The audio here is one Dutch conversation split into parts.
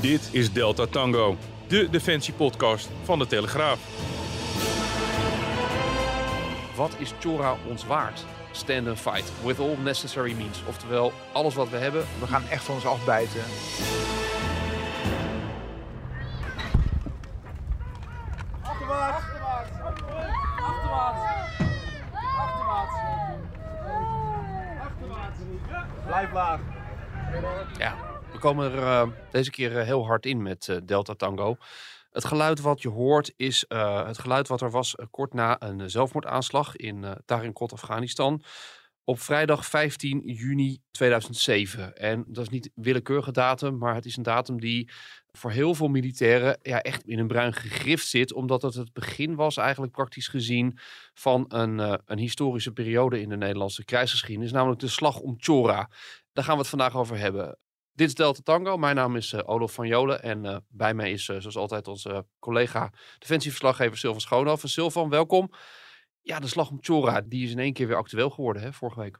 Dit is Delta Tango, de defensiepodcast van de Telegraaf. Wat is Chora ons waard? Stand and fight, with all necessary means. Oftewel, alles wat we hebben. We gaan echt van ons afbijten. Achterwaarts. Achterwaarts. Achterwaarts. Achterwaarts. Blijf laag. Ja, we komen er uh, deze keer uh, heel hard in met uh, Delta Tango. Het geluid wat je hoort is het geluid wat er was kort na een zelfmoordaanslag in Tarinkot, Afghanistan. Op vrijdag 15 juni 2007. En dat is niet willekeurige datum, maar het is een datum die voor heel veel militairen ja, echt in een bruin gegrift zit. Omdat het het begin was eigenlijk praktisch gezien van een, uh, een historische periode in de Nederlandse krijgsgeschiedenis. Namelijk de slag om Chora. Daar gaan we het vandaag over hebben. Dit is Delta Tango. Mijn naam is uh, Olof van Jolen. En uh, bij mij is zoals altijd onze collega defensieverslaggever Silvan Schoonhoven. Silvan, welkom. Ja, de slag om Chora, die is in één keer weer actueel geworden, hè, vorige week.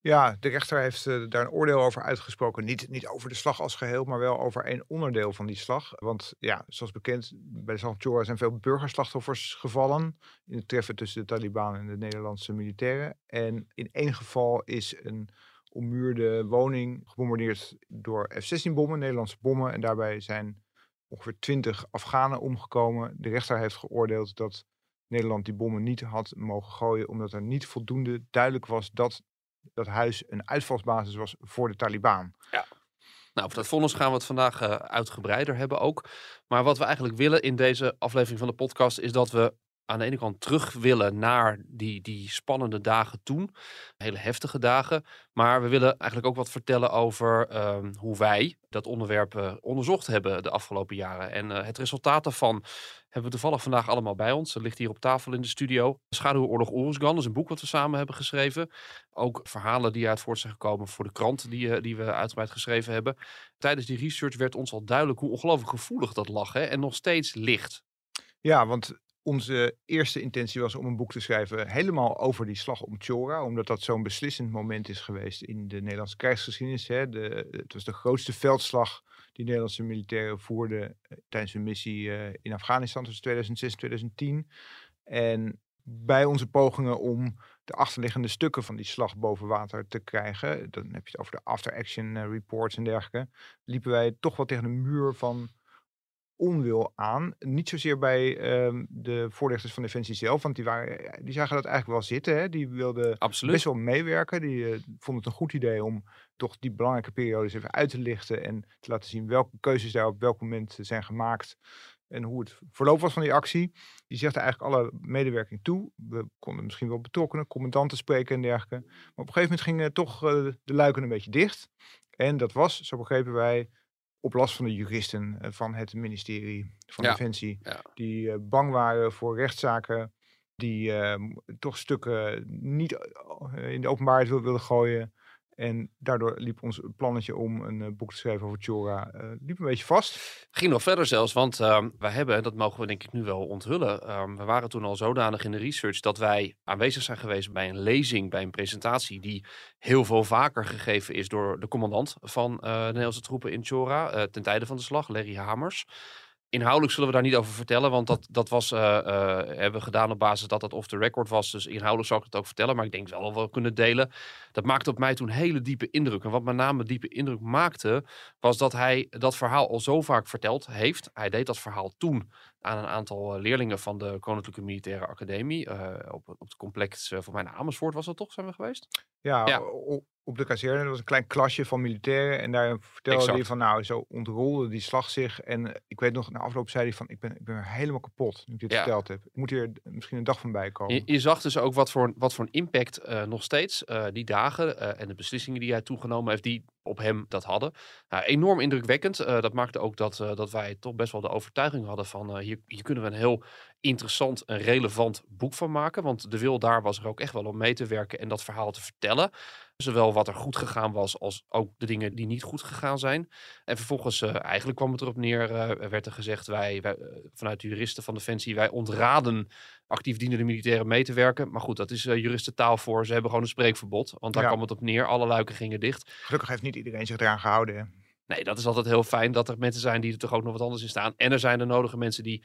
Ja, de rechter heeft daar een oordeel over uitgesproken. Niet, niet over de slag als geheel, maar wel over één onderdeel van die slag. Want ja, zoals bekend, bij de slag om Chora zijn veel burgerslachtoffers gevallen. In het treffen tussen de Taliban en de Nederlandse militairen. En in één geval is een ommuurde woning gebombardeerd door F-16-bommen, Nederlandse bommen. En daarbij zijn ongeveer twintig Afghanen omgekomen. De rechter heeft geoordeeld dat Nederland die bommen niet had mogen gooien, omdat er niet voldoende duidelijk was dat dat huis een uitvalsbasis was voor de Taliban. Ja. Nou, over dat vonnis gaan we het vandaag uh, uitgebreider hebben ook. Maar wat we eigenlijk willen in deze aflevering van de podcast is dat we aan de ene kant terug willen naar die, die spannende dagen toen. Hele heftige dagen. Maar we willen eigenlijk ook wat vertellen over uh, hoe wij dat onderwerp uh, onderzocht hebben de afgelopen jaren. En uh, het resultaat daarvan hebben we toevallig vandaag allemaal bij ons. Dat ligt hier op tafel in de studio. Schaduwoorlog Ooruzgan, dat is een boek wat we samen hebben geschreven. Ook verhalen die uit voort zijn gekomen voor de krant die, die we uitgebreid geschreven hebben. Tijdens die research werd ons al duidelijk hoe ongelooflijk gevoelig dat lag. Hè? En nog steeds ligt. Ja, want onze eerste intentie was om een boek te schrijven helemaal over die slag om Chora. Omdat dat zo'n beslissend moment is geweest in de Nederlandse krijgsgeschiedenis. Hè. De, het was de grootste veldslag die Nederlandse militairen voerden tijdens hun missie uh, in Afghanistan tussen 2006 en 2010. En bij onze pogingen om de achterliggende stukken van die slag boven water te krijgen, dan heb je het over de after-action reports en dergelijke, liepen wij toch wel tegen een muur van onwil aan. Niet zozeer bij um, de voorlichters van Defensie zelf, want die, waren, die zagen dat eigenlijk wel zitten. Hè? Die wilden Absoluut. best wel meewerken. Die uh, vonden het een goed idee om toch die belangrijke periodes even uit te lichten en te laten zien welke keuzes daar op welk moment zijn gemaakt en hoe het verloop was van die actie. Die zegt eigenlijk alle medewerking toe. We konden misschien wel betrokkenen, commandanten spreken en dergelijke. Maar op een gegeven moment gingen toch uh, de luiken een beetje dicht. En dat was, zo begrepen wij, op last van de juristen van het ministerie van Ja, Defensie. ja. Die uh, bang waren voor rechtszaken. Die uh, toch stukken niet in de openbaarheid wil, wilden gooien. En daardoor liep ons plannetje om een uh, boek te schrijven over Chora liep een beetje vast. Ging nog verder zelfs, want uh, wij hebben, en dat mogen we denk ik nu wel onthullen, uh, we waren toen al zodanig in de research dat wij aanwezig zijn geweest bij een lezing, bij een presentatie die heel veel vaker gegeven is door de commandant van de Nederlandse troepen in Chora ten tijde van de slag, Larry Hamers. Inhoudelijk zullen we daar niet over vertellen, want dat, dat was, uh, uh, hebben we gedaan op basis dat het off the record was. Dus inhoudelijk zou ik het ook vertellen, maar ik denk wel dat we het kunnen delen. Dat maakte op mij toen hele diepe indruk. En wat met name diepe indruk maakte, was dat hij dat verhaal al zo vaak verteld heeft. Hij deed dat verhaal toen aan een aantal leerlingen van de Koninklijke Militaire Academie. Uh, op, op het complex voor mij naar Amersfoort was dat toch, zijn we geweest? Ja, Ja. Op de kazerne. Er was een klein klasje van militairen. En daar vertelde hij van, nou, zo ontrolde die slag zich. En eh, ik weet nog, na afloop zei hij van, ik ben, ik ben helemaal kapot nu ik dit Ja. verteld heb. Ik moet hier d- misschien een dag van bij komen. Je, je zag dus ook wat voor, wat voor een impact eh, nog steeds eh, die dagen eh, en de beslissingen die hij toegenomen heeft, die op hem dat hadden. Nou, enorm indrukwekkend. Eh, dat maakte ook dat, eh, dat wij toch best wel de overtuiging hadden van eh, hier, hier kunnen we een heel interessant en relevant boek van maken. Want de wil daar was er ook echt wel om mee te werken en dat verhaal te vertellen. Zowel wat er goed gegaan was als ook de dingen die niet goed gegaan zijn. En vervolgens, eh, eigenlijk kwam het erop neer, eh, werd er gezegd, wij, wij eh, vanuit de juristen van Defensie, wij ontraden actief dienende militairen mee te werken. Maar goed, dat is juristentaal voor. Ze hebben gewoon een spreekverbod. Want daar Ja. kwam het op neer. Alle luiken gingen dicht. Gelukkig heeft niet iedereen zich eraan gehouden. hè. Nee, dat is altijd heel fijn dat er mensen zijn die er toch ook nog wat anders in staan. En er zijn de nodige mensen die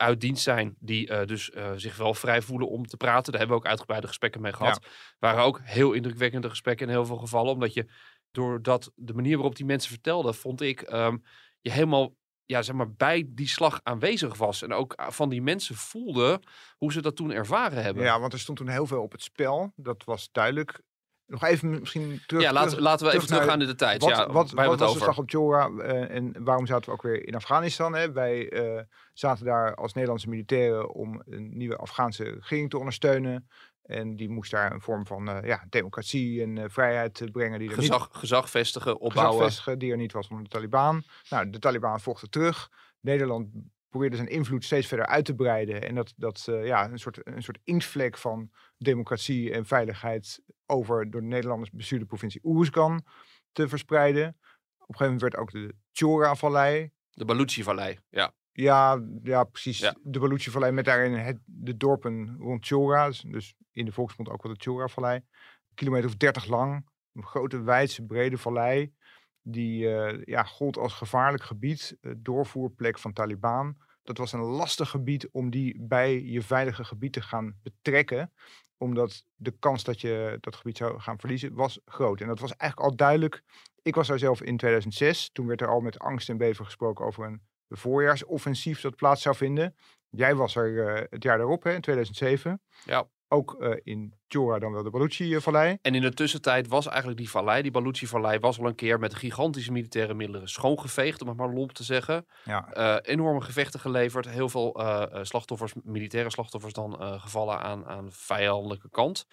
uit dienst zijn, die eh, dus eh, zich wel vrij voelen om te praten. Daar hebben we ook uitgebreide gesprekken mee gehad. Waren ook heel indrukwekkende gesprekken in heel veel gevallen. Omdat je, doordat de manier waarop die mensen vertelden, vond ik, ehm, je helemaal ja, zeg maar, bij die slag aanwezig was. En ook ah, van die mensen voelde hoe ze dat toen ervaren hebben. Ja, want er stond toen heel veel op het spel. Dat was duidelijk. Nog even misschien terug. ja, laten, laten we even terug teruggaan in de tijd. Wat, ja, wat, wat was het de over? slag op Chora eh, en waarom zaten we ook weer in Afghanistan? Hè? Wij eh, zaten daar als Nederlandse militairen om een nieuwe Afghaanse regering te ondersteunen. En die moest daar een vorm van eh, ja, democratie en vrijheid brengen. Die er niet Gezag, gezag vestigen, gezag opbouwen. vestigen, die er niet was onder de Taliban. Nou, de Taliban vochten terug. Nederland probeerde zijn invloed steeds verder uit te breiden. En dat, dat eh, ja, een soort, een soort inktvlek van democratie en veiligheid over door de Nederlanders bestuurde provincie Oeruzgan te verspreiden. Op een gegeven moment werd ook de Chora-vallei. De Baluchi-vallei, ja. Ja, ja, precies. Ja. De Baluchi-vallei met daarin het, de dorpen rond Chora. dus- Dus in de volksmond ook wel de Chora-vallei. Kilometer of 30 lang. Een grote, wijdse, brede vallei. Die eh, ja, gold als gevaarlijk gebied. eh, doorvoerplek van Taliban. Dat was een lastig gebied om die bij je veilige gebied te gaan betrekken. Omdat de kans dat je dat gebied zou gaan verliezen was groot. En dat was eigenlijk al duidelijk. Ik was daar zelf in 2006. Toen werd er al met angst en beven gesproken over een voorjaarsoffensief dat plaats zou vinden. Jij was er eh, het jaar daarop, hè, in 2007. Ja. Ook eh, in Chora, dan wel de Baluchi-vallei. En in de tussentijd was eigenlijk die vallei, die Baluchi-vallei, was al een keer met gigantische militaire middelen schoongeveegd, om het maar lomp te zeggen. Ja, Eh, enorme gevechten geleverd, heel veel eh, slachtoffers, militaire slachtoffers dan gevallen aan, aan de vijandelijke kant.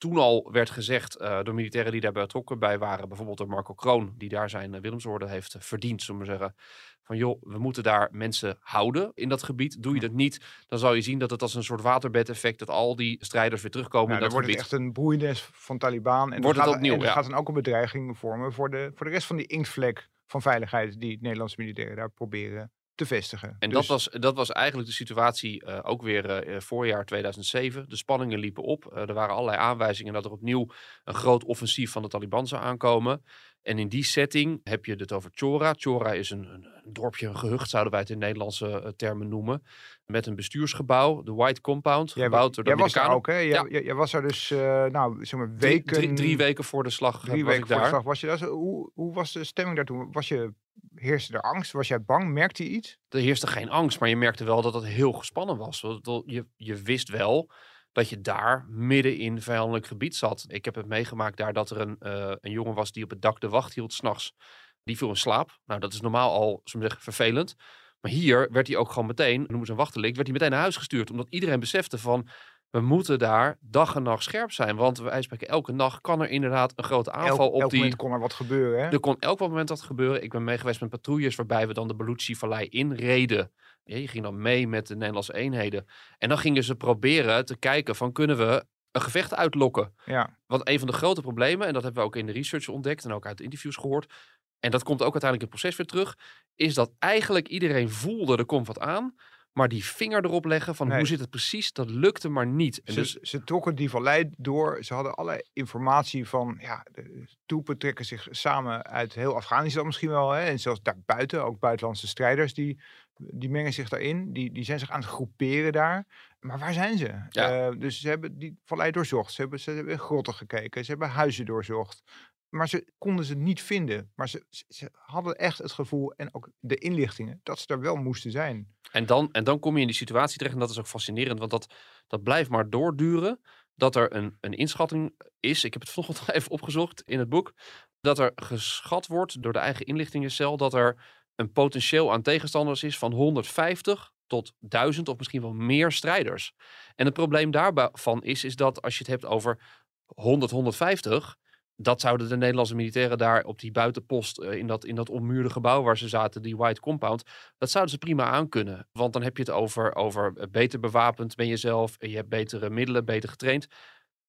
Toen al werd gezegd eh, door militairen die daarbij betrokken bij waren, bijvoorbeeld door Marco Kroon, die daar zijn uh, Willemsorde heeft uh, verdiend, zullen we zeggen. Van joh, we moeten daar mensen houden in dat gebied. Doe je dat niet, dan zal je zien dat het als een soort waterbed-effect, dat al die strijders weer terugkomen nou, in dan dat wordt gebied. het echt een broeides van Taliban. En Wordt dat het gaat, opnieuw, en dat ja. gaat dan ook een bedreiging vormen voor de, voor de rest van die inktvlek van veiligheid die Nederlandse militairen daar proberen te vestigen. En Dus- dat, was, dat was eigenlijk de situatie eh, ook weer eh, eh, voorjaar 2007. De spanningen liepen op. Er waren allerlei aanwijzingen dat er opnieuw een groot offensief van de Taliban zou aankomen. En in die setting heb je het over Chora. Chora is een, een, dorpje, een gehucht zouden wij het in Nederlandse termen noemen. Met een bestuursgebouw, de White Compound, Jij, gebouwd door de jij was daar Amerikanen. ook, hè? Jij, jij, jij was daar dus, eh, nou, zeg maar, weken... Drie, drie weken voor de slag drie was weken ik voor de daar. slag was je daar. Zo, Hoe, hoe was de stemming daartoe? Was je, heerste er angst? Was jij bang? Merkte je iets? er heerste geen angst, maar je merkte wel dat het heel gespannen was. Je, je wist wel dat je daar midden in vijandelijk gebied zat. Ik heb het meegemaakt daar dat er een, eh, een jongen was die op het dak de wacht hield s'nachts. Die viel in slaap. Nou, dat is normaal al, we zeggen, vervelend. Maar hier werd hij ook gewoon meteen, noemen ze een wachtenlik, werd hij meteen naar huis gestuurd. Omdat iedereen besefte van, we moeten daar dag en nacht scherp zijn. Want wij spreken elke nacht kan er inderdaad een grote aanval elk, op elk die... moment kon er wat gebeuren, hè? Er kon elk moment wat gebeuren. Ik ben meegeweest met patrouilles waarbij we dan de Baluchi-vallei inreden. Ja, je ging dan mee met de Nederlandse eenheden. En dan gingen ze proberen te kijken van kunnen we een gevecht uitlokken. Ja. Want een van de grote problemen, en dat hebben we ook in de research ontdekt en ook uit interviews gehoord. En dat komt ook uiteindelijk in het proces weer terug. Is dat eigenlijk iedereen voelde er komt wat aan. Maar die vinger erop leggen van Nee. hoe zit het precies, dat lukte maar niet. En Ze, dus ze trokken die vallei door. Ze hadden allerlei informatie van, ja, de troepen trekken zich samen uit heel Afghanistan misschien wel. Hè? En zelfs daarbuiten, ook buitenlandse strijders, die, die mengen zich daarin. Die, die zijn zich aan het groeperen daar. Maar waar zijn ze? Ja. Eh, dus ze hebben die vallei doorzocht. Ze hebben, ze hebben grotten gekeken. Ze hebben huizen doorzocht. Maar ze konden ze niet vinden. Maar ze, ze, hadden echt het gevoel en ook de inlichtingen dat ze er wel moesten zijn. En dan, en dan kom je in die situatie terecht. En dat is ook fascinerend, want dat, dat blijft maar doorduren. dat er een, een inschatting is. Ik heb het vanochtend even opgezocht in het boek. Dat er geschat wordt door de eigen inlichtingencel dat er een potentieel aan tegenstanders is van 150 tot 1000 of misschien wel meer strijders. En het probleem daarvan is, is dat als je het hebt over 100, 150, dat zouden de Nederlandse militairen daar op die buitenpost eh, in dat, in dat onmuurde gebouw waar ze zaten, die White Compound, dat zouden ze prima aankunnen. Want dan heb je het over, over eh, beter bewapend ben je zelf, je hebt betere middelen, beter getraind.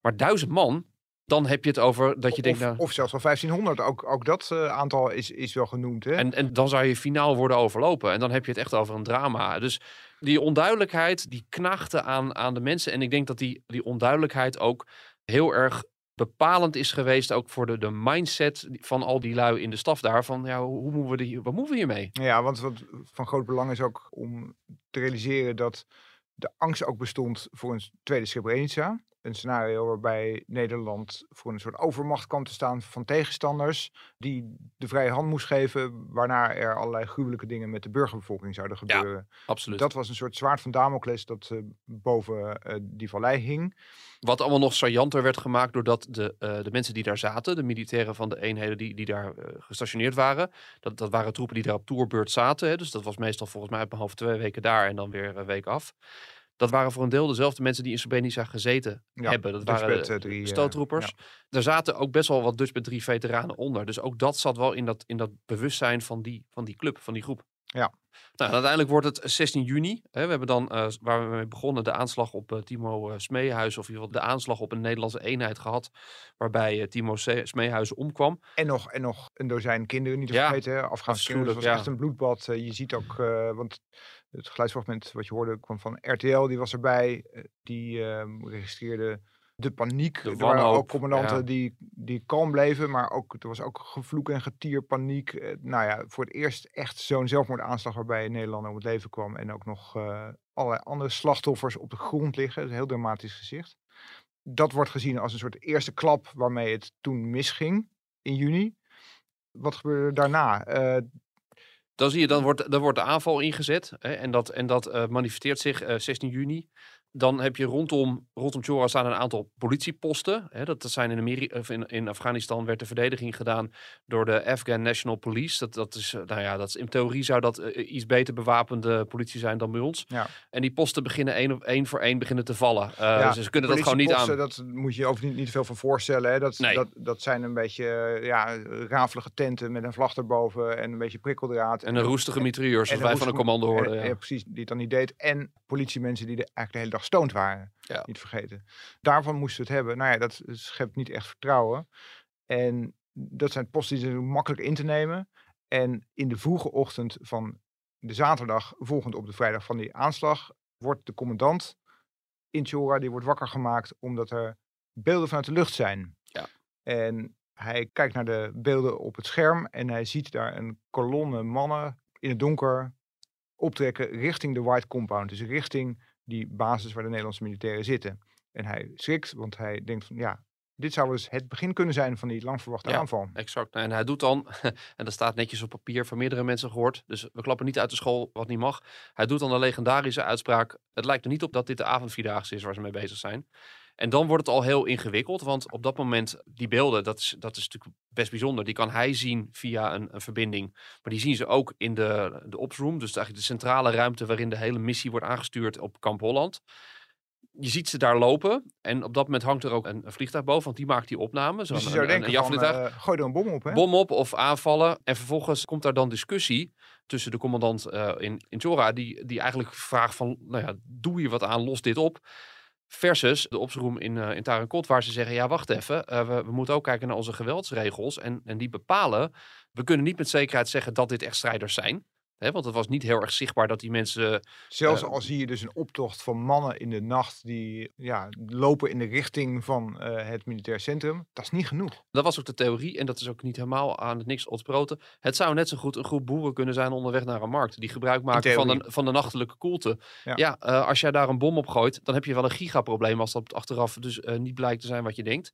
Maar duizend man, dan heb je het over dat je of, denkt, nou, of zelfs wel 1500. Ook, ook dat eh, aantal is, is wel genoemd. Hè? En, en dan zou je finaal worden overlopen. En dan heb je het echt over een drama. Dus die onduidelijkheid, die knaagde aan, aan de mensen. En ik denk dat die, die onduidelijkheid ook heel erg bepalend is geweest. Ook voor de, de mindset van al die lui in de staf daar. Van ja, hoe moeten we die, wat moeten we hiermee? Ja, want wat van groot belang is ook om te realiseren dat de angst ook bestond voor een tweede Srebrenica. Een scenario waarbij Nederland voor een soort overmacht kwam te staan van tegenstanders. Die de vrije hand moest geven. Waarna er allerlei gruwelijke dingen met de burgerbevolking zouden Ja, gebeuren. Absoluut. Dat was een soort zwaard van Damocles dat eh, boven eh, die vallei hing. Wat allemaal nog saillanter werd gemaakt doordat de, eh, de mensen die daar zaten, de militairen van de eenheden die, die daar gestationeerd waren, dat, dat waren troepen die daar op tourbeurt zaten. Hè, dus dat was meestal volgens mij uit mijn hoofd twee weken daar en dan weer een week af. Dat waren voor een deel dezelfde mensen die in Srebrenica gezeten Ja, hebben. Dat Dutch waren Bed, de eh, drie, eh, stoottroepers. Er zaten ook best wel wat Dutch met drie veteranen onder. Dus ook dat zat wel in dat, in dat bewustzijn van die, van die club, van die groep. Ja. Nou, uiteindelijk wordt het 16 juni. Hè, we hebben dan, eh, waar we mee begonnen, de aanslag op eh, Timo eh, Smeehuis. Of in ieder geval de aanslag op een Nederlandse eenheid gehad. Waarbij eh, Timo Se- Smeehuis omkwam. En nog, en nog een dozijn kinderen niet te Ja, vergeten. Afghaanse kinderen. Het was echt een bloedbad. Eh, je ziet ook, eh, want het geluidsfragment wat je hoorde kwam van RTL. Die was erbij. Eh, die ehm, registreerde de paniek. De er waren ook commandanten ja. die, die kalm bleven. Maar ook, er was ook gevloek en getier, paniek. Eh, nou ja, voor het eerst echt zo'n zelfmoordaanslag waarbij een Nederlander om het leven kwam. En ook nog eh, allerlei andere slachtoffers op de grond liggen. Een heel dramatisch gezicht. Dat wordt gezien als een soort eerste klap waarmee het toen misging in juni. Wat gebeurde daarna? Eh, Dan zie je, dan wordt, dan wordt de aanval ingezet. Hè, en dat, en dat eh, manifesteert zich eh, 16 juni. Dan heb je rondom, rondom Chora staan een aantal politieposten. Hè, dat, dat zijn in, Amerika, of in, in Afghanistan werd de verdediging gedaan door de Afghan National Police. Dat, dat is, eh, nou ja, dat is, in theorie zou dat eh, iets beter bewapende politie zijn dan bij ons. Ja. En die posten beginnen één, op, één voor één beginnen te vallen. Eh, Ja, dus ze kunnen dat gewoon niet aan. Dat moet je over niet, veel van voorstellen. Hè. Dat, Nee. dat, dat zijn een beetje eh, ja, rafelige tenten met een vlag erboven en een beetje prikkeldraad. En een roestige mitrailleur, zoals wij van een roestige- commando hoorden. en- ja. precies, die het dan niet deed. En politiemensen die de, eigenlijk de hele dag stoned waren. Ja. Niet vergeten. Daarvan moesten we het hebben. Nou ja, dat schept niet echt vertrouwen. En dat zijn posten die zijn makkelijk in te nemen. En in de vroege ochtend van de zaterdag, volgend op de vrijdag van die aanslag, wordt de commandant in Chora, die wordt wakker gemaakt omdat er beelden vanuit de lucht zijn. Ja. En hij kijkt naar de beelden op het scherm en hij ziet daar een kolonne mannen in het donker optrekken richting de White Compound. Dus richting die basis waar de Nederlandse militairen zitten. En hij schrikt, want hij denkt van ja, dit zou dus het begin kunnen zijn van die lang verwachte Ja. aanval. Exact. En hij doet dan, en dat staat netjes op papier van meerdere mensen gehoord, dus we klappen niet uit de school wat niet mag. Hij doet dan de legendarische uitspraak, het lijkt er niet op dat dit de avondvierdaagse is waar ze mee bezig zijn. En dan wordt het al heel ingewikkeld, want op dat moment, die beelden, dat is, dat is natuurlijk best bijzonder. Die kan hij zien via een, een verbinding, maar die zien ze ook in de, de ops room, dus eigenlijk de centrale ruimte waarin de hele missie wordt aangestuurd op Kamp Holland. Je ziet ze daar lopen en op dat moment hangt er ook een, een vliegtuig boven, want die maakt die opname. Zo'n- Dus je een- zou een- een denken van, jachtvliegtuig eh, gooi er een bom op hè. bom op of aanvallen. En vervolgens komt daar dan discussie tussen de commandant eh, in, in die, die eigenlijk vraagt van, nou ja, doe hier wat aan, los dit op. Versus de opsroom in, eh in Tarankot, waar ze zeggen, ja, wacht even, eh, we, we moeten ook kijken naar onze geweldsregels. En, en die bepalen, we kunnen niet met zekerheid zeggen dat dit echt strijders zijn. Want het was niet heel erg zichtbaar dat die mensen Zelfs eh, al zie je dus een optocht van mannen in de nacht die ja, lopen in de richting van eh, het militair centrum. Dat is niet genoeg. Dat was ook de theorie en dat is ook niet helemaal aan het niks ontbroten. Het zou net zo goed een groep boeren kunnen zijn onderweg naar een markt. Die gebruik maken van de, van de nachtelijke koelte. Ja, Ja. eh, als jij daar een bom op gooit, dan heb je wel een gigaprobleem als dat achteraf dus niet blijkt te zijn wat je denkt.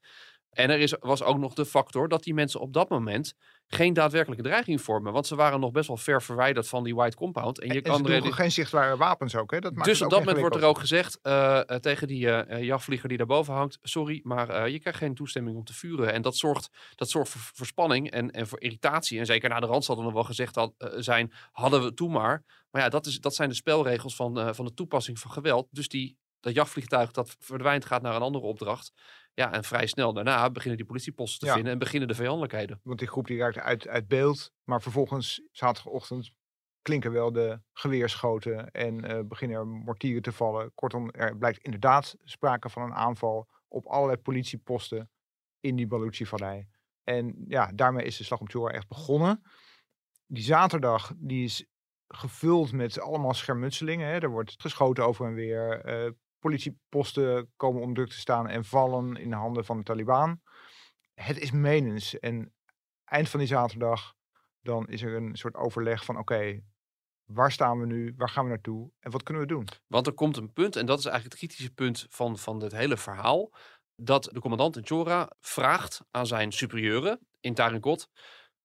En er is, was ook nog de factor dat die mensen op dat moment geen daadwerkelijke dreiging vormen. Want ze waren nog best wel ver verwijderd van die white compound. En je En, kan ze geen zichtbare wapens ook, hè? Dat maakt dus op dat moment wordt er ook gezegd eh, eh, tegen die eh, jachtvlieger die daarboven hangt: Sorry, maar je krijgt geen toestemming om te vuren. En dat zorgt, dat zorgt voor, voor spanning en, en voor irritatie. En zeker na de rand zal er nog wel gezegd had, zijn: hadden we toen maar. Maar ja, dat, is, dat zijn de spelregels van, van de toepassing van geweld. Dus die, dat jachtvliegtuig dat verdwijnt gaat naar een andere opdracht. Ja, en vrij snel daarna beginnen die politieposten te Ja. vinden en beginnen de vijandelijkheden. Want die groep die raakt uit, uit beeld. Maar vervolgens, zaterdagochtend, klinken wel de geweerschoten en eh, beginnen er mortieren te vallen. Kortom, er blijkt inderdaad sprake van een aanval op allerlei politieposten in die Baluchi-vallei. En ja, daarmee is de slag om Chora echt begonnen. Die zaterdag die is gevuld met allemaal schermutselingen. Hè. Er wordt geschoten over en weer. eh, politieposten komen om druk te staan en vallen in de handen van de Taliban. Het is menens. En eind van die zaterdag, dan is er een soort overleg van oké, waar staan we nu? Waar gaan we naartoe? En wat kunnen we doen? Want er komt een punt, en dat is eigenlijk het kritische punt van, van dit hele verhaal. Dat de commandant in Chora vraagt aan zijn superieuren in Tarinkot: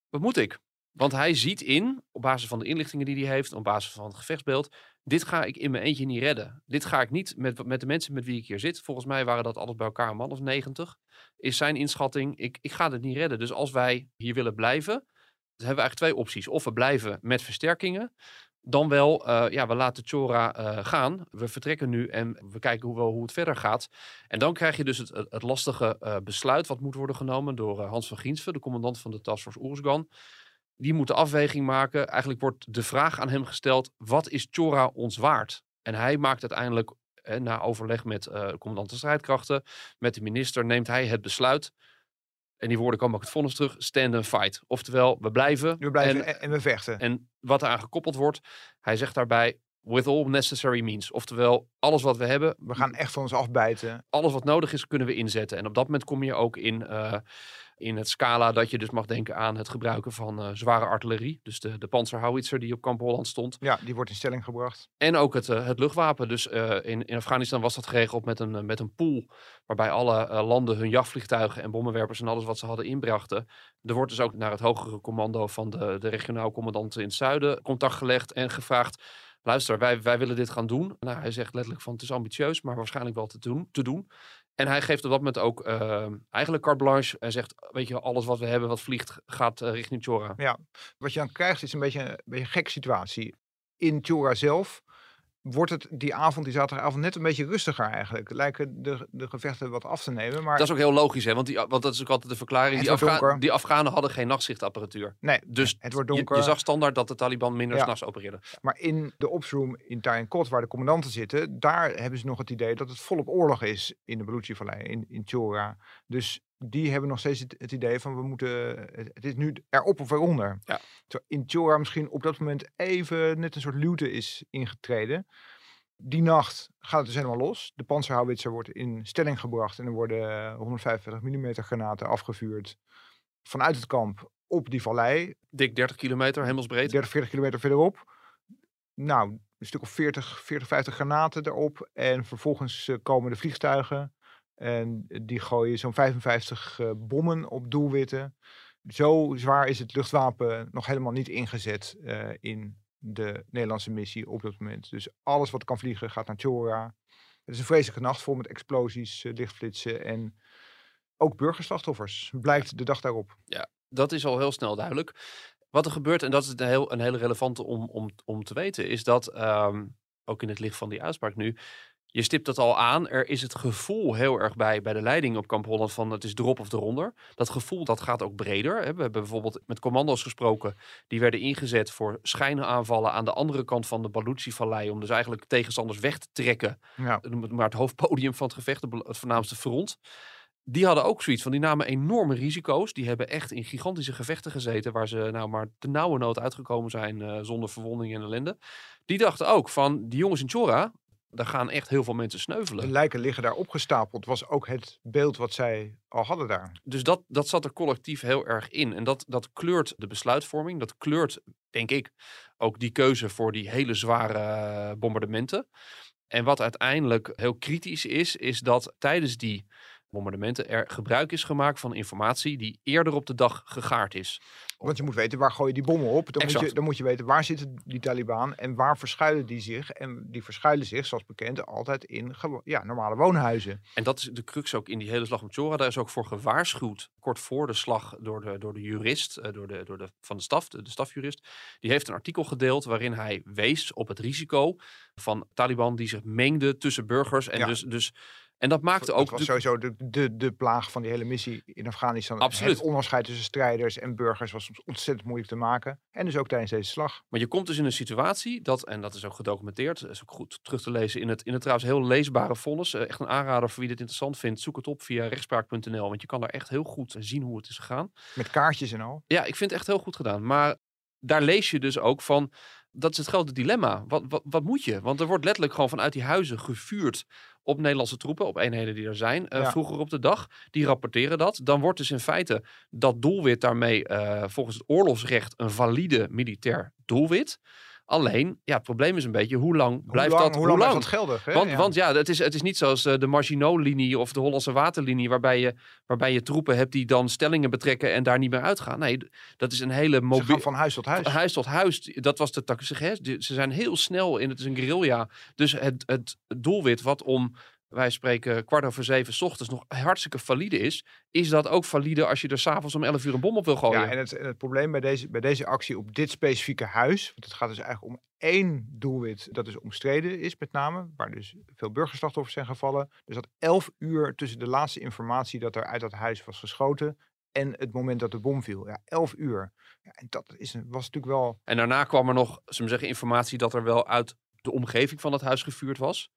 Wat moet ik? Want hij ziet in, op basis van de inlichtingen die hij heeft, op basis van het gevechtsbeeld, dit ga ik in mijn eentje niet redden. Dit ga ik niet met, met de mensen met wie ik hier zit. Volgens mij waren dat alles bij elkaar een man of 90. Is zijn inschatting, ik, ik ga dit niet redden. Dus als wij hier willen blijven, dan hebben we eigenlijk twee opties. Of we blijven met versterkingen, dan wel, eh, ja, we laten Chora eh, gaan. We vertrekken nu en we kijken hoe, hoe het verder gaat. En dan krijg je dus het, het, lastige eh, besluit wat moet worden genomen door Hans van Giensve, de commandant van de Taskforce Oersgan. Die moet de afweging maken. Eigenlijk wordt de vraag aan hem gesteld, wat is Chora ons waard? En hij maakt uiteindelijk, eh, na overleg met eh commandant de strijdkrachten, met de minister, neemt hij het besluit. En die woorden komen ook het vonnis terug, stand and fight. Oftewel, we blijven. We blijven en, en, en we vechten. en wat eraan gekoppeld wordt, hij zegt daarbij, with all necessary means. Oftewel, alles wat we hebben, we gaan echt van ons afbijten. alles wat nodig is, kunnen we inzetten. En op dat moment kom je ook in, eh, in het scala dat je dus mag denken aan het gebruiken van eh, zware artillerie. Dus de, de panzerhowitzer die op Kamp Holland stond. Ja, die wordt in stelling gebracht. En ook het, eh, het luchtwapen. Dus eh, in, in Afghanistan was dat geregeld met een, met een pool. Waarbij alle landen hun jachtvliegtuigen en bommenwerpers en alles wat ze hadden inbrachten. Er wordt dus ook naar het hogere commando van de, de regionaal commandanten in het zuiden contact gelegd en gevraagd. Luister, wij, wij willen dit gaan doen. Nou, hij zegt letterlijk van het is ambitieus, maar waarschijnlijk wel te doen. Te doen. En hij geeft op dat moment ook eh, eigenlijk carte blanche. Hij zegt, weet je, alles wat we hebben wat vliegt gaat eh, richting Chora. Wat je dan krijgt is een beetje, een beetje een gekke situatie. In Chora zelf wordt het die avond, die zaterdagavond, net een beetje rustiger eigenlijk. Lijken de, de gevechten wat af te nemen. Maar Dat is ook heel logisch, hè? Want, die, want dat is ook altijd de verklaring. Die, Afga- die Afghanen hadden geen nachtzichtapparatuur. nee, Dus het wordt donker. je zag standaard dat de Taliban minder Ja. s'nachts opereerden. Maar in de opsroom in Tarinkot, waar de commandanten zitten, daar hebben ze nog het idee dat het volop oorlog is in de Baluchi-vallei, in, in Chora. Dus die hebben nog steeds het, het idee van we moeten, het, het is nu erop of eronder. Ja. In Chora misschien op dat moment even net een soort luwte is ingetreden. Die nacht gaat het dus helemaal los. De panzerhouwitser wordt in stelling gebracht en er worden 145 mm granaten afgevuurd vanuit het kamp op die vallei. Dik 30 kilometer, hemelsbreed. 30, 40 kilometer verderop. Nou, een stuk of 40, 40, 50 granaten erop. En vervolgens eh, komen de vliegtuigen. En die gooien zo'n 55 eh, bommen op doelwitten. Zo zwaar is het luchtwapen nog helemaal niet ingezet eh, in de Nederlandse missie op dat moment. Dus alles wat kan vliegen gaat naar Chora. Het is een vreselijke nacht vol met explosies, eh, lichtflitsen en ook burgerslachtoffers. Blijkt de dag daarop. Dat is al heel snel duidelijk. Wat er gebeurt, en dat is een, heel, een hele relevante om, om, om te weten, is dat, ehm, ook in het licht van die uitspraak nu, je stipt dat al aan, er is het gevoel heel erg bij, bij de leiding op Kamp Holland van het is erop of eronder. Dat gevoel dat gaat ook breder. We hebben bijvoorbeeld met commando's gesproken, die werden ingezet voor schijnaanvallen aan de andere kant van de Baluchi-vallei, om dus eigenlijk tegenstanders weg te trekken Ja. maar het hoofdpodium van het gevecht, de het voornaamste front. Die hadden ook zoiets van, die namen enorme risico's. Die hebben echt in gigantische gevechten gezeten, waar ze nou maar te nauwe nood uitgekomen zijn eh, zonder verwonding en ellende. Die dachten ook van, die jongens in Chora, daar gaan echt heel veel mensen De sneuvelen. lijken liggen daar opgestapeld. Was ook het beeld wat zij al hadden daar. Dus dat, dat zat er collectief heel erg in. En dat, dat kleurt de besluitvorming. Dat kleurt, denk ik, ook die keuze voor die hele zware eh, bombardementen. En wat uiteindelijk heel kritisch is, is dat tijdens die bombardementen er gebruik is gemaakt van informatie die eerder op de dag gegaard is. Want je moet weten waar gooi je die bommen op. Dan moet, je, dan moet je weten waar zitten die Taliban en waar verschuilen die zich. En die verschuilen zich, zoals bekend, altijd in ja, normale woonhuizen. En dat is de crux ook in die hele slag om Chora. Daar is ook voor gewaarschuwd, kort voor de slag, door de, door de jurist, eh, door de, door de, van de staf, de, de stafjurist. Die heeft een artikel gedeeld waarin hij wees op het risico van Taliban die zich mengde tussen burgers. En, Ja. dus, dus, en dat maakte Dat ook... was de- sowieso de, de, de plaag van die hele missie in Afghanistan. Absoluut. Het onderscheid tussen strijders en burgers was soms ontzettend moeilijk te maken. En dus ook tijdens deze slag. Maar je komt dus in een situatie dat, en dat is ook gedocumenteerd, dat is ook goed terug te lezen in het, in het trouwens heel leesbare vonnis. Eh, echt een aanrader voor wie dit interessant vindt. Zoek het op via rechtspraak.nl, want je kan daar echt heel goed zien hoe het is gegaan. Met kaartjes en al. Ja, ik vind het echt heel goed gedaan. Maar daar lees je dus ook van, dat is het grote dilemma. Wat, wat, wat moet je? Want er wordt letterlijk gewoon vanuit die huizen gevuurd op Nederlandse troepen, op eenheden die er zijn, eh, Ja. vroeger op de dag. Die rapporteren dat. Dan wordt dus in feite dat doelwit daarmee eh, volgens het oorlogsrecht een valide militair doelwit. Alleen, ja, het probleem is een beetje, hoe lang Hoe blijft lang, dat? hoe lang blijft dat geldig? Hè? Want Ja. want ja, het is, het is niet zoals eh, de Maginot-linie of de Hollandse waterlinie, waarbij je, waarbij je troepen hebt die dan stellingen betrekken en daar niet meer uitgaan. Nee, dat is een hele gaan van huis tot huis. Huis tot huis, dat was de tactiek. Ze zijn heel snel in, het is een guerrilla. Dus het, het doelwit wat om, wij spreken kwart over zeven 's ochtends nog hartstikke valide is, is dat ook valide als je er s'avonds om 11 uur een bom op wil gooien. Ja, en het, en het probleem bij deze, bij deze actie op dit specifieke huis, want het gaat dus eigenlijk om één doelwit dat dus omstreden is met name, waar dus veel burgerslachtoffers zijn gevallen. Dus dat elf uur tussen de laatste informatie dat er uit dat huis was geschoten en het moment dat de bom viel. Ja, elf uur. Ja, en dat is, was natuurlijk wel... En daarna kwam er nog, we zeggen, informatie dat er wel uit de omgeving van het huis gevuurd was.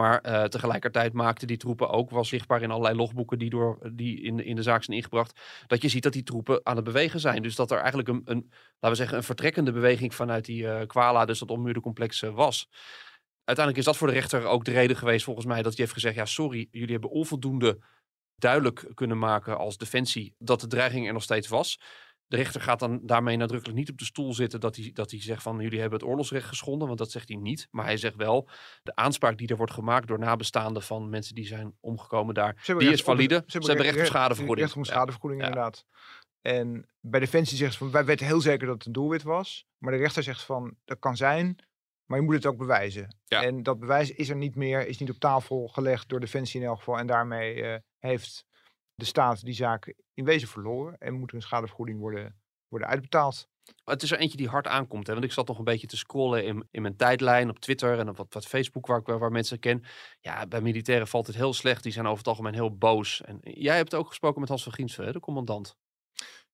Maar eh, tegelijkertijd maakten die troepen ook, was zichtbaar in allerlei logboeken die, door, die in, in de zaak zijn ingebracht, dat je ziet dat die troepen aan het bewegen zijn. Dus dat er eigenlijk een, een laten we zeggen, een vertrekkende beweging vanuit die Kwala, dus dat ommuurde complex eh, was. Uiteindelijk is dat voor de rechter ook de reden geweest, volgens mij, dat hij heeft gezegd, ja sorry, jullie hebben onvoldoende duidelijk kunnen maken als defensie dat de dreiging er nog steeds was. De rechter gaat dan daarmee nadrukkelijk niet op de stoel zitten dat hij, dat hij zegt van jullie hebben het oorlogsrecht geschonden, want dat zegt hij niet. Maar hij zegt wel, de aanspraak die er wordt gemaakt door nabestaanden van mensen die zijn omgekomen daar, die recht is valide. Ze hebben recht op schadevergoeding. Recht op schadevergoeding, Ja. inderdaad. En bij Defensie zegt ze van, wij weten heel zeker dat het een doelwit was. Maar de rechter zegt van, dat kan zijn, maar je moet het ook bewijzen. Ja. En dat bewijs is er niet meer, is niet op tafel gelegd door Defensie in elk geval. En daarmee eh, heeft de staat die zaak in wezen verloren. En moet er een schadevergoeding worden, worden uitbetaald. Het is er eentje die hard aankomt. Hè? Want ik zat nog een beetje te scrollen in, in mijn tijdlijn op Twitter en op wat, wat Facebook waar, ik- waar mensen ken. Ja, bij militairen valt het heel slecht. Die zijn over het algemeen heel boos. En jij hebt ook gesproken met Hans van Giensven, hè, de commandant.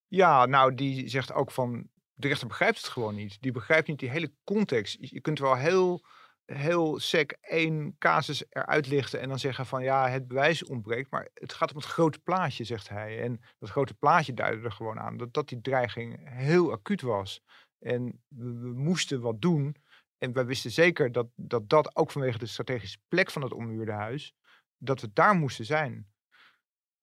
Ja, nou, die zegt ook van, de rechter begrijpt het gewoon niet. Die begrijpt niet die hele context. Je kunt wel heel, heel sec één casus eruit lichten en dan zeggen van, ja, het bewijs ontbreekt. Maar het gaat om het grote plaatje, zegt hij. En dat grote plaatje duidde er gewoon aan dat, dat die dreiging heel acuut was. En we, moesten wat doen. En wij wisten zeker dat, dat dat ook vanwege de strategische plek van het ommuurde huis, dat we daar moesten zijn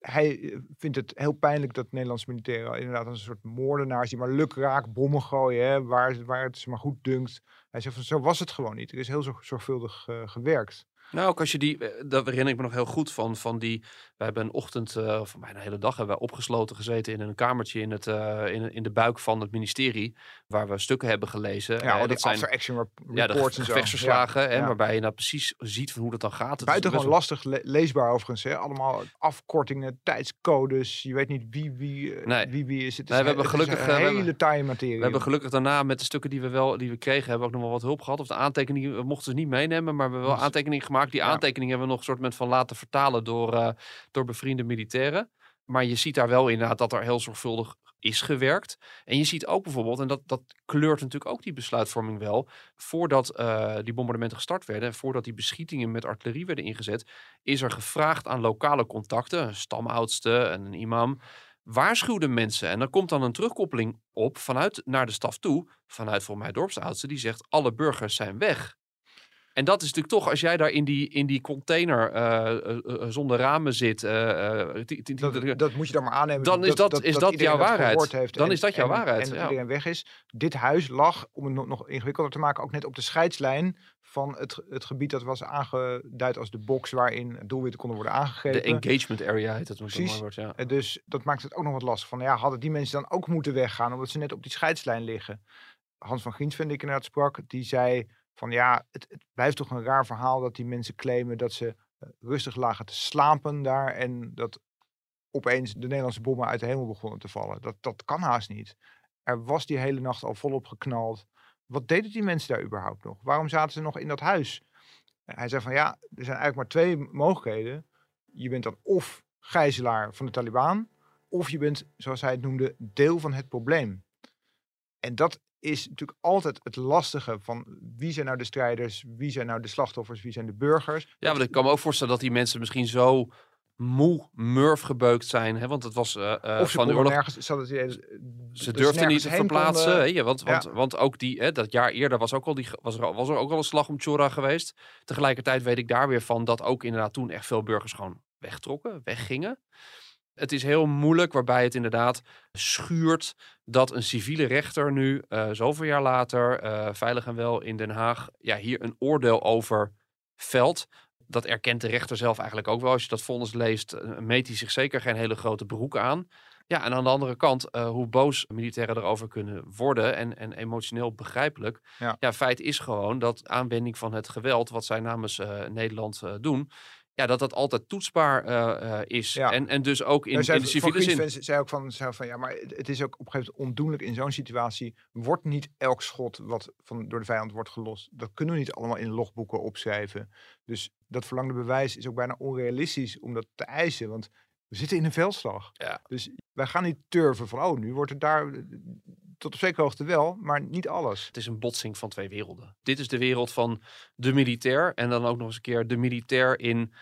hij eh, vindt het heel pijnlijk dat Nederlandse militairen inderdaad een soort moordenaars die maar lukraak bommen gooien, hè, waar, waar het ze maar goed dunkt. Hij zegt van zo was het gewoon niet. Er is heel zorg- zorgvuldig eh, gewerkt. Nou, ook als je die, eh, dat herinner ik me nog heel goed van, van die, we hebben een ochtend, eh, of bijna een hele dag, hebben we opgesloten gezeten in een kamertje in, het, eh, in, in de buik van het ministerie, waar we stukken hebben gelezen. Ja, dat zijn after-action rep- ja, de reports en zo. gevechtsverslagen, Ja, hè, ja. waarbij je nou precies ziet van hoe dat dan gaat. Buitengewoon wel- lastig le- leesbaar overigens. Hè? Allemaal afkortingen, tijdscodes. Je weet niet wie wie, Nee. wie, wie is. Het is, Nee, we he- hebben gelukkig, een hele taaie materie. We hebben gelukkig daarna met de stukken die we wel die we kregen, hebben we ook nog wel wat hulp gehad. Of de aantekeningen we mochten ze niet meenemen, maar we hebben wel aantekeningen gemaakt. Die aantekeningen hebben we nog een soort van laten vertalen door, eh, door bevriende militairen. Maar je ziet daar wel inderdaad dat er heel zorgvuldig is gewerkt. En je ziet ook bijvoorbeeld, en dat, dat kleurt natuurlijk ook die besluitvorming wel, voordat eh, die bombardementen gestart werden, en voordat die beschietingen met artillerie werden ingezet, is er gevraagd aan lokale contacten, een stamoudste en een imam, waarschuw de mensen. En dan komt dan een terugkoppeling op vanuit naar de staf toe, vanuit voor mij dorpsoudste, die zegt alle burgers zijn weg. En dat is natuurlijk toch, als jij daar in die, in die container eh, eh, eh, zonder ramen zit. Dat, dat moet je dan maar aannemen. Dan is dat- is dat jouw waarheid. heeft Dan en- is dat jouw en- waarheid, En dat ja. iedereen weg is. Dit huis lag, om het nog, nog ingewikkelder te maken, ook net op de scheidslijn van het, het gebied dat was aangeduid als de box waarin doelwitten konden worden de aangegeven. engagement area heet het Precies. mooi wordt, ja. Dus dat maakt het ook nog wat lastig. Van ja, hadden die mensen dan ook moeten weggaan, omdat ze net op die scheidslijn liggen. Hans van Griens, vind ik inderdaad sprak, die zei van ja, het, het blijft toch een raar verhaal dat die mensen claimen dat ze eh, rustig lagen te slapen daar en dat opeens de Nederlandse bommen uit de hemel begonnen te vallen. Dat, dat kan haast niet. Er was die hele nacht al volop geknald. Wat deden die mensen daar überhaupt nog? Waarom zaten ze nog in dat huis? Hij zei van ja, er zijn eigenlijk maar twee mogelijkheden. Je bent dan of gijzelaar van de Taliban, of je bent, zoals hij het noemde, deel van het probleem. En dat is natuurlijk altijd het lastige van wie zijn nou de strijders, wie zijn nou de slachtoffers, wie zijn de burgers. Ja, maar ik kan me ook voorstellen dat die mensen misschien zo moe, murf gebeukt zijn. Hè? Want het was eh, eh, of ze van de oorlog. nergens, ze, Ze dat durfden niet te verplaatsen. konden. je, want, Ja. want, want ook die, hè, dat jaar eerder was, ook al die, was, er, was er ook al een slag om Chora geweest. Tegelijkertijd weet ik daar weer van dat ook inderdaad toen echt veel burgers gewoon wegtrokken, weggingen. Het is heel moeilijk, waarbij het inderdaad schuurt dat een civiele rechter nu, eh, zoveel jaar later, eh, veilig en wel in Den Haag, ja, hier een oordeel over velt. Dat erkent de rechter zelf eigenlijk ook wel. Als je dat vonnis leest, eh, meet hij zich zeker geen hele grote broek aan. Ja, en aan de andere kant, hoe boos militairen erover kunnen worden en, en emotioneel begrijpelijk. Ja. feit is gewoon dat aanwending van het geweld, wat zij namens Nederland doen, ja, dat dat altijd toetsbaar eh, eh, is. Ja. En, en dus ook in, Nou, zij- in de civiele zin. Zei ook van, zei van, ja, maar het is ook op een gegeven moment ondoenlijk in zo'n situatie. Wordt niet elk schot wat van, door de vijand wordt gelost, dat kunnen we niet allemaal in logboeken opschrijven. Dus dat verlangde bewijs is ook bijna onrealistisch om dat te eisen, want we zitten in een veldslag. Ja. Dus wij gaan niet turven van, oh, nu wordt het daar tot op zekere hoogte wel, maar niet alles. Het is een botsing van twee werelden. Dit is de wereld van de militair. En dan ook nog eens een keer de militair in,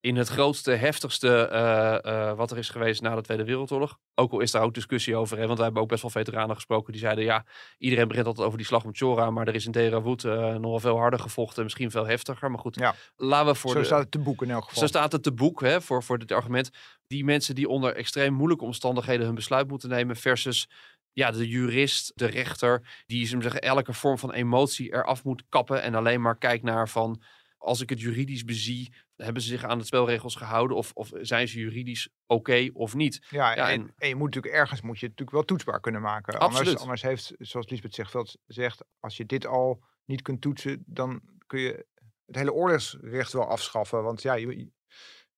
in het grootste, heftigste eh, eh, wat er is geweest na de Tweede Wereldoorlog. Ook al is daar ook discussie over. Hè, want wij hebben ook best wel veteranen gesproken die zeiden... ja, iedereen begint altijd over die slag om Chora... maar er is in Derawood uh, nog wel veel harder gevochten. Misschien veel heftiger. Maar goed, Ja. laten we voor Zo de... staat het te boeken in elk geval. Zo staat het te boek hè, voor, voor dit argument. Die mensen die onder extreem moeilijke omstandigheden hun besluit moeten nemen versus ja, de jurist, de rechter, die we zeggen, elke vorm van emotie eraf moet kappen en alleen maar kijkt naar van als ik het juridisch bezie, hebben ze zich aan de spelregels gehouden of, of zijn ze juridisch oké of niet? Ja, Ja, en, en- en je moet natuurlijk ergens moet je het natuurlijk wel toetsbaar kunnen maken. Absoluut. Anders, anders heeft, zoals Lisbeth Zegveld zegt, als je dit al niet kunt toetsen, dan kun je het hele oorlogsrecht wel afschaffen. Want ja, je- je-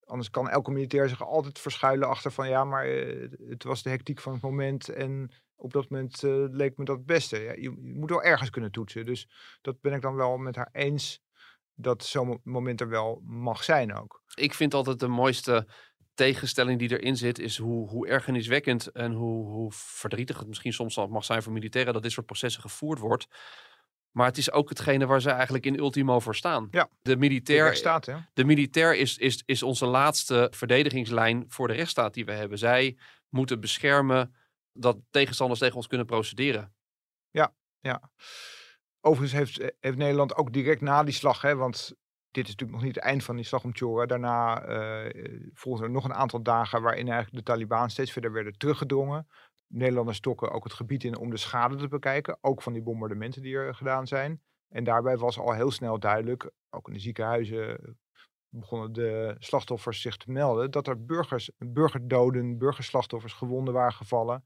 anders kan elke militair zich altijd verschuilen achter van ja, maar eh, het was de hectiek van het moment en op dat moment eh, leek me dat het beste. Ja, je, je moet wel ergens kunnen toetsen. Dus dat ben ik dan wel met haar eens dat zo'n mo- moment er wel mag zijn ook. Ik vind altijd de mooiste tegenstelling die erin zit, is hoe, hoe ergerniswekkend en hoe, hoe verdrietig het misschien soms al mag zijn voor militairen dat dit soort processen gevoerd wordt. Maar het is ook hetgene waar ze eigenlijk in ultimo voor staan. Ja, de De militair, rechtsstaat, hè? de militair is, is, is onze laatste verdedigingslijn voor de rechtsstaat die we hebben. Zij moeten beschermen dat tegenstanders tegen ons kunnen procederen. Ja. Overigens heeft, eh, heeft Nederland ook direct na die slag, hè, want dit is natuurlijk nog niet het eind van die slag om Chora. Daarna eh volgden er nog een aantal dagen waarin eigenlijk de Taliban steeds verder werden teruggedrongen. Nederlanders stokken ook het gebied in om de schade te bekijken, ook van die bombardementen die er gedaan zijn. En daarbij was al heel snel duidelijk, ook in de ziekenhuizen begonnen de slachtoffers zich te melden, dat er burgers, burgerdoden, burgerslachtoffers, gewonden waren gevallen.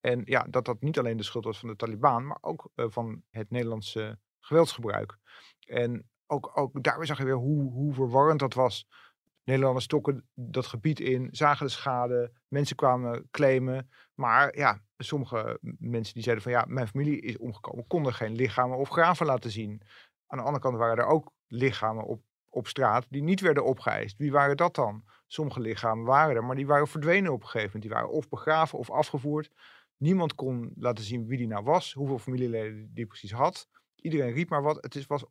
En ja, dat dat niet alleen de schuld was van de Taliban, maar ook eh, van het Nederlandse geweldsgebruik. En ook, ook daarbij zag je weer hoe, hoe verwarrend dat was. Nederlanders stokken dat gebied in, zagen de schade, mensen kwamen claimen. Maar ja, sommige mensen die zeiden van ja, mijn familie is omgekomen, konden geen lichamen of graven laten zien. Aan de andere kant waren er ook lichamen op, op straat die niet werden opgeëist. Wie waren dat dan? Sommige lichamen waren er, maar die waren verdwenen op een gegeven moment. Die waren of begraven of afgevoerd. Niemand kon laten zien wie die nou was, hoeveel familieleden die precies had. Iedereen riep maar wat. Het is, was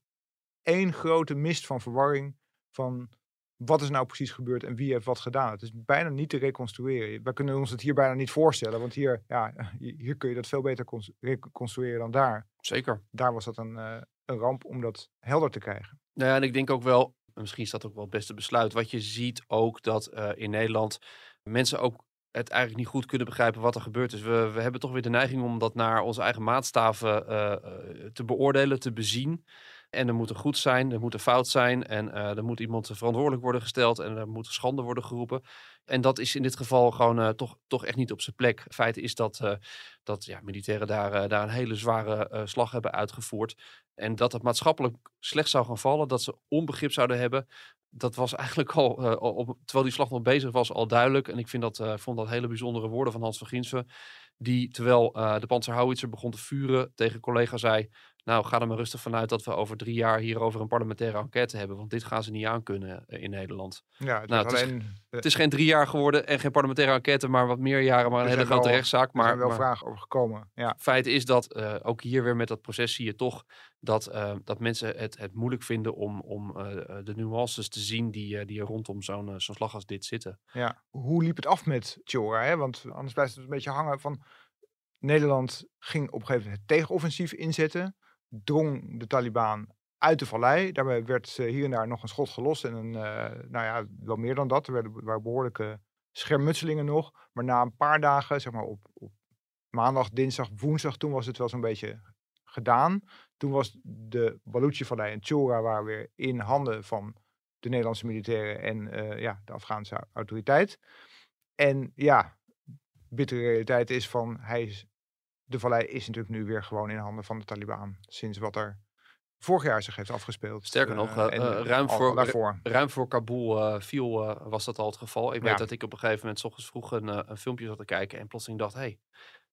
één grote mist van verwarring van wat is nou precies gebeurd en wie heeft wat gedaan. Het is bijna niet te reconstrueren. Wij kunnen ons het hier bijna niet voorstellen, want hier, ja, hier kun je dat veel beter cons- reconstrueren dan daar. Zeker. Daar was dat een, eh, een ramp om dat helder te krijgen. Nou ja, en ik denk ook wel, misschien is dat ook wel het beste besluit. Wat je ziet ook dat eh, in Nederland mensen ook het eigenlijk niet goed kunnen begrijpen wat er gebeurd is. We, we hebben toch weer de neiging om dat naar onze eigen maatstaven eh, eh, te beoordelen, te bezien. En er moet er goed zijn, er moet een fout zijn en eh, er moet iemand verantwoordelijk worden gesteld en er moet schande worden geroepen. En dat is in dit geval gewoon toch, toch echt niet op zijn plek. Feit is dat, dat ja, militairen daar, daar een hele zware slag hebben uitgevoerd. En dat het maatschappelijk slecht zou gaan vallen, dat ze onbegrip zouden hebben. Dat was eigenlijk al, eh, al op, terwijl die slag nog bezig was, al duidelijk. En ik vind dat, eh, vond dat hele bijzondere woorden van Hans van Ginsven. Die, terwijl eh, de Panzerhauwitzer begon te vuren, tegen collega zei... Nou, ga er maar rustig vanuit dat we over drie jaar hierover een parlementaire enquête hebben. Want dit gaan ze niet aankunnen eh, in Nederland. Ja, het Nou, is het is alleen, eh, Het is geen drie jaar geworden en geen parlementaire enquête, maar wat meer jaren, maar een Er hele grote wel- rechtszaak. er Maar, zijn wel maar vragen over gekomen. Ja, feit is dat eh, ook hier weer met dat proces zie je toch dat, eh, dat mensen het, het moeilijk vinden om, om de nuances te zien die, die er rondom zo'n zo'n slag als dit zitten. ja. Hoe liep het af met Chora? Hè? Want anders blijft het een beetje hangen van... Nederland ging op een gegeven moment het tegenoffensief inzetten. Drong de Taliban uit de vallei. Daarbij werd hier en daar nog een schot gelost. En een, eh, nou ja, wel meer dan dat. Er werden, er waren behoorlijke schermutselingen nog. Maar na een paar dagen, zeg maar op, op maandag, dinsdag, woensdag... toen was het wel zo'n beetje gedaan. Toen was de Baluchi-vallei en Chora weer in handen van de Nederlandse militairen en eh, ja, de Afghaanse autoriteit. En ja, bittere realiteit is van hij is, de vallei is natuurlijk nu weer gewoon in handen van de Taliban. Sinds wat er vorig jaar zich heeft afgespeeld. Sterker nog, eh, en, eh, ruim voor- daarvoor. Ruim voor Kabul eh, viel, eh, was dat al het geval. Ik Ja. weet dat ik op een gegeven moment 's ochtends vroeg een, eh, een filmpje zat te kijken en plotseling dacht, hé, hey,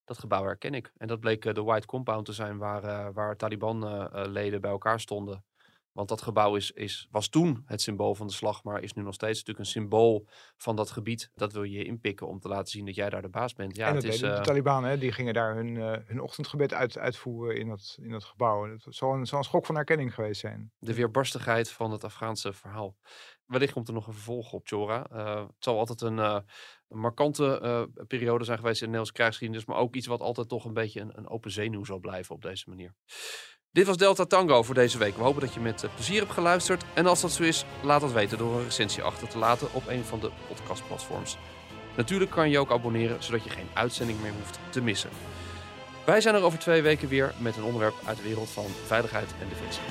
dat gebouw herken ik. En dat bleek eh, de White Compound te zijn waar, eh, waar Taliban-leden bij elkaar stonden. Want dat gebouw is, is, was toen het symbool van de slag, maar is nu nog steeds natuurlijk een symbool van dat gebied. Dat wil je inpikken om te laten zien dat jij daar de baas bent. Ja, en het dat is, deden de eh, Taliban, hè, die gingen daar hun, eh, hun ochtendgebed uit, uitvoeren in dat, in dat gebouw. Het zal een, zal een schok van herkenning geweest zijn. de weerbarstigheid van het Afghaanse verhaal. Wellicht komt er nog een vervolg op Chora. Eh, het zal altijd een, markante periode zijn geweest in de Nederlandse krijgsgeschiedenis, maar ook iets wat altijd toch een beetje een, een open zenuw zal blijven op deze manier. Dit was Delta Tango voor deze week. We hopen dat je met eh, plezier hebt geluisterd. En als dat zo is, laat dat weten door een recensie achter te laten op een van de podcastplatforms. Natuurlijk kan je je ook abonneren, zodat je geen uitzending meer hoeft te missen. Wij zijn er over twee weken weer met een onderwerp uit de wereld van veiligheid en defensie.